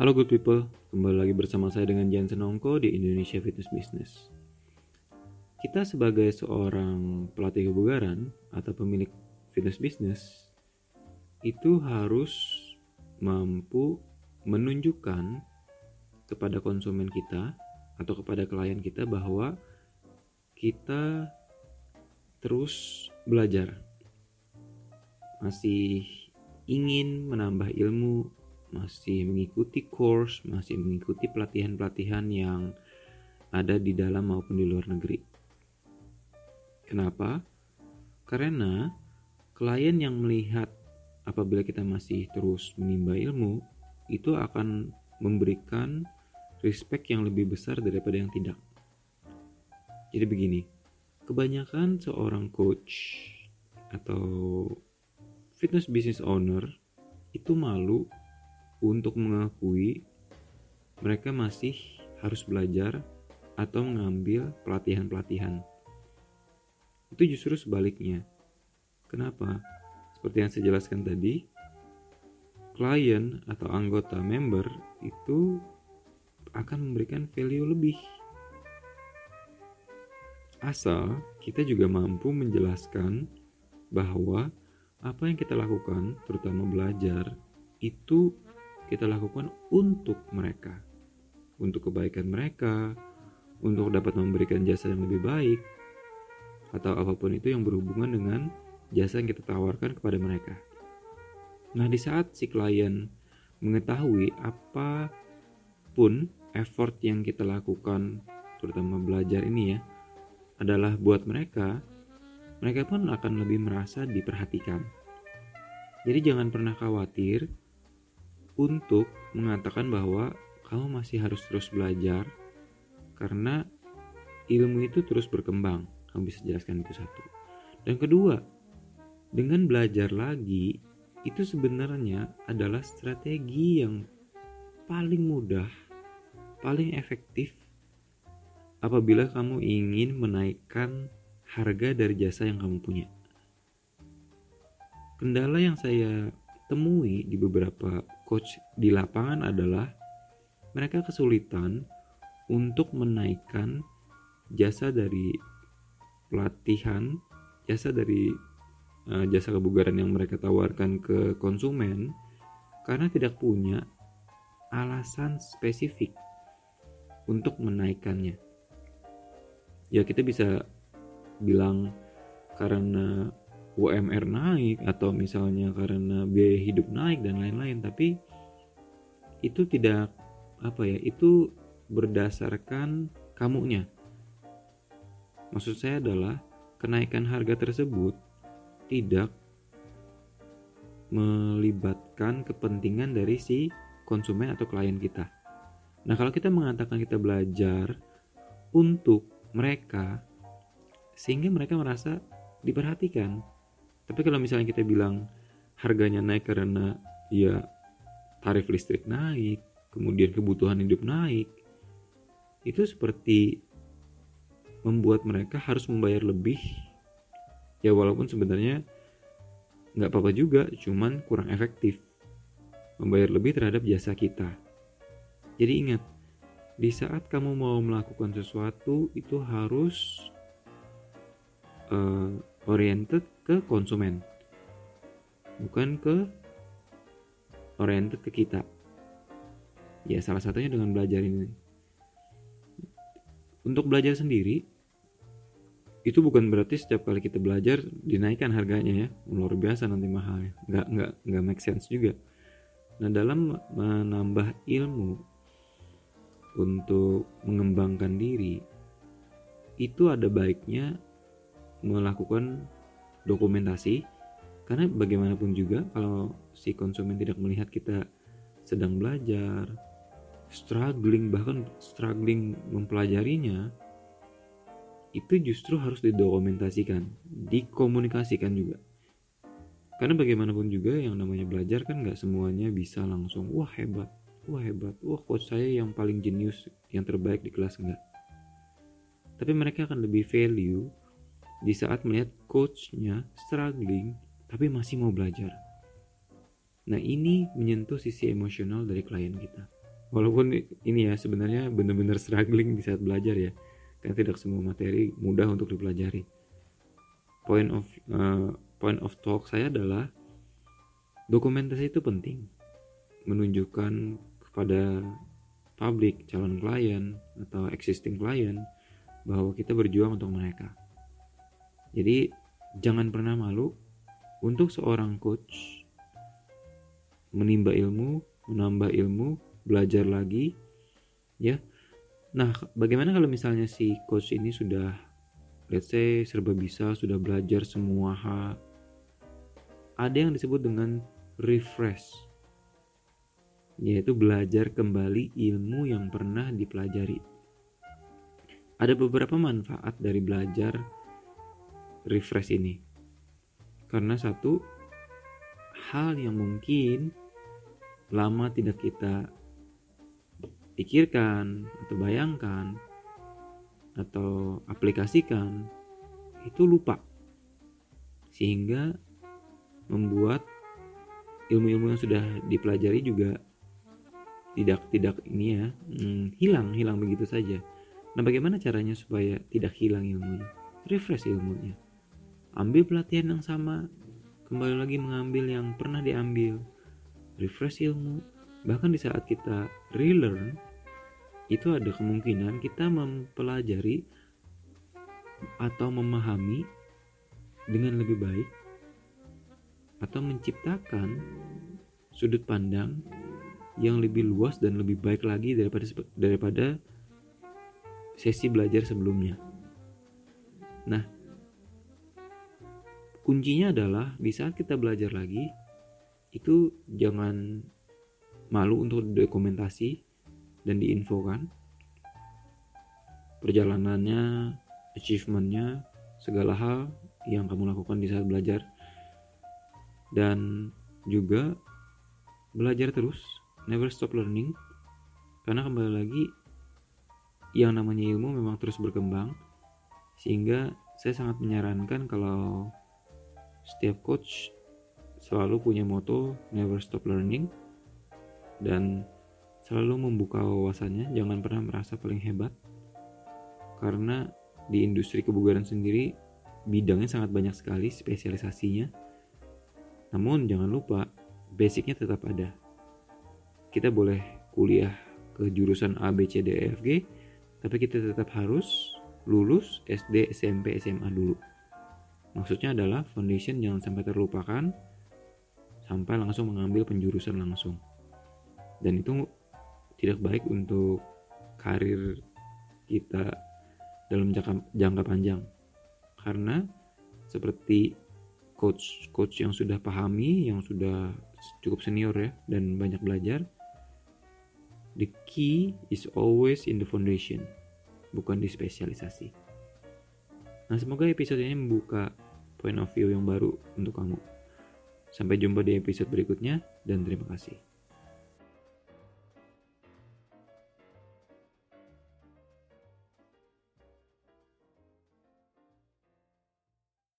Halo good people, kembali lagi bersama saya dengan Jan Senongko di Indonesia Fitness Business. Kita sebagai seorang pelatih kebugaran atau pemilik fitness business itu harus mampu menunjukkan kepada konsumen kita atau kepada klien kita bahwa kita terus belajar masih ingin menambah ilmu masih mengikuti course, masih mengikuti pelatihan-pelatihan yang ada di dalam maupun di luar negeri. Kenapa? Karena klien yang melihat apabila kita masih terus menimba ilmu, itu akan memberikan respect yang lebih besar daripada yang tidak. Jadi begini, kebanyakan seorang coach atau fitness business owner itu malu untuk mengakui mereka masih harus belajar atau mengambil pelatihan-pelatihan. Itu justru sebaliknya. Kenapa? Seperti yang saya jelaskan tadi, klien atau anggota member itu akan memberikan value lebih. Asal kita juga mampu menjelaskan bahwa apa yang kita lakukan, terutama belajar, itu kita lakukan untuk mereka, untuk kebaikan mereka, untuk dapat memberikan jasa yang lebih baik, atau apa pun itu yang berhubungan dengan jasa yang kita tawarkan kepada mereka. Nah, di saat si klien mengetahui apa pun effort yang kita lakukan, terutama belajar ini ya, adalah buat mereka, mereka pun akan lebih merasa diperhatikan. Jadi jangan pernah khawatir untuk mengatakan bahwa kamu masih harus terus belajar karena ilmu itu terus berkembang. Kamu bisa jelaskan itu satu. Dan kedua, dengan belajar lagi itu sebenarnya adalah strategi yang paling mudah, paling efektif apabila kamu ingin menaikkan harga dari jasa yang kamu punya. Kendala yang saya temui di beberapa coach di lapangan adalah mereka kesulitan untuk menaikkan jasa dari pelatihan, jasa dari uh, jasa kebugaran yang mereka tawarkan ke konsumen karena tidak punya alasan spesifik untuk menaikkannya. Ya kita bisa bilang karena UMR naik atau misalnya karena biaya hidup naik dan lain-lain tapi itu tidak apa ya itu berdasarkan kamunya maksud saya adalah kenaikan harga tersebut tidak melibatkan kepentingan dari si konsumen atau klien kita. Nah, kalau kita mengatakan kita belajar untuk mereka sehingga mereka merasa diperhatikan, tapi kalau misalnya kita bilang harganya naik karena ya tarif listrik naik, kemudian kebutuhan hidup naik, itu seperti membuat mereka harus membayar lebih. Ya walaupun sebenarnya nggak apa-apa juga, cuman kurang efektif membayar lebih terhadap jasa kita. Jadi ingat, di saat kamu mau melakukan sesuatu itu harus uh, oriented ke konsumen. Bukan ke oriented ke kita. Ya salah satunya dengan belajar ini. Untuk belajar sendiri itu bukan berarti setiap kali kita belajar dinaikkan harganya ya. Luar biasa nanti mahalnya nggak nggak nggak make sense juga. Nah dalam menambah ilmu untuk mengembangkan diri itu ada baiknya melakukan dokumentasi. Karena bagaimanapun juga kalau si konsumen tidak melihat kita sedang belajar struggling bahkan struggling mempelajarinya itu justru harus didokumentasikan dikomunikasikan juga. Karena bagaimanapun juga yang namanya belajar kan nggak semuanya bisa langsung wah hebat wah hebat wah coach saya yang paling jenius yang terbaik di kelas. Enggak tapi mereka akan lebih value di saat melihat coachnya struggling tapi masih mau belajar. Nah ini menyentuh sisi emosional dari klien kita. walaupun ini ya sebenarnya benar-benar struggling di saat belajar ya karena tidak semua materi mudah untuk dipelajari point of uh, point of talk saya adalah dokumentasi itu penting menunjukkan kepada publik calon klien atau existing klien bahwa kita berjuang untuk mereka jadi jangan pernah malu. Untuk seorang coach menimba ilmu menambah ilmu belajar lagi ya. Nah bagaimana kalau misalnya si coach ini sudah let's say serba bisa sudah belajar semua hal? Ada yang disebut dengan refresh yaitu belajar kembali ilmu yang pernah dipelajari. Ada beberapa manfaat dari belajar refresh ini. Karena satu hal yang mungkin lama tidak kita pikirkan atau bayangkan atau aplikasikan itu lupa. Sehingga membuat ilmu-ilmu yang sudah dipelajari juga tidak tidak ini ya hmm, hilang hilang begitu saja. Nah bagaimana caranya supaya tidak hilang ilmunya? Refresh ilmunya ambil pelatihan yang sama. Kembali lagi mengambil yang pernah diambil. Refresh ilmu. Bahkan di saat kita relearn itu ada kemungkinan kita mempelajari atau memahami dengan lebih baik atau menciptakan sudut pandang yang lebih luas dan lebih baik lagi daripada daripada sesi belajar sebelumnya. Nah, kuncinya adalah di saat kita belajar lagi itu jangan malu untuk dokumentasi dan diinfokan. Perjalanannya, achievementnya, segala hal yang kamu lakukan di saat belajar. Dan juga belajar terus, never stop learning. Karena kembali lagi yang namanya ilmu memang terus berkembang. Sehingga saya sangat menyarankan kalau setiap coach selalu punya moto never stop learning dan selalu membuka wawasannya, jangan pernah merasa paling hebat. Karena di industri kebugaran sendiri bidangnya sangat banyak sekali spesialisasinya. Namun jangan lupa basicnya tetap ada. Kita boleh kuliah ke jurusan A, B, C, D, E, F, G, tapi kita tetap harus lulus SD, SMP, SMA dulu. Maksudnya adalah foundation jangan sampai terlupakan sampai langsung mengambil penjurusan langsung. Dan itu tidak baik untuk karir kita dalam jangka, jangka panjang karena seperti coach coach yang sudah pahami yang sudah cukup senior ya dan banyak belajar the key is always in the foundation bukan di spesialisasi nah semoga episode ini membuka point of view yang baru untuk kamu. Sampai jumpa di episode berikutnya dan terima kasih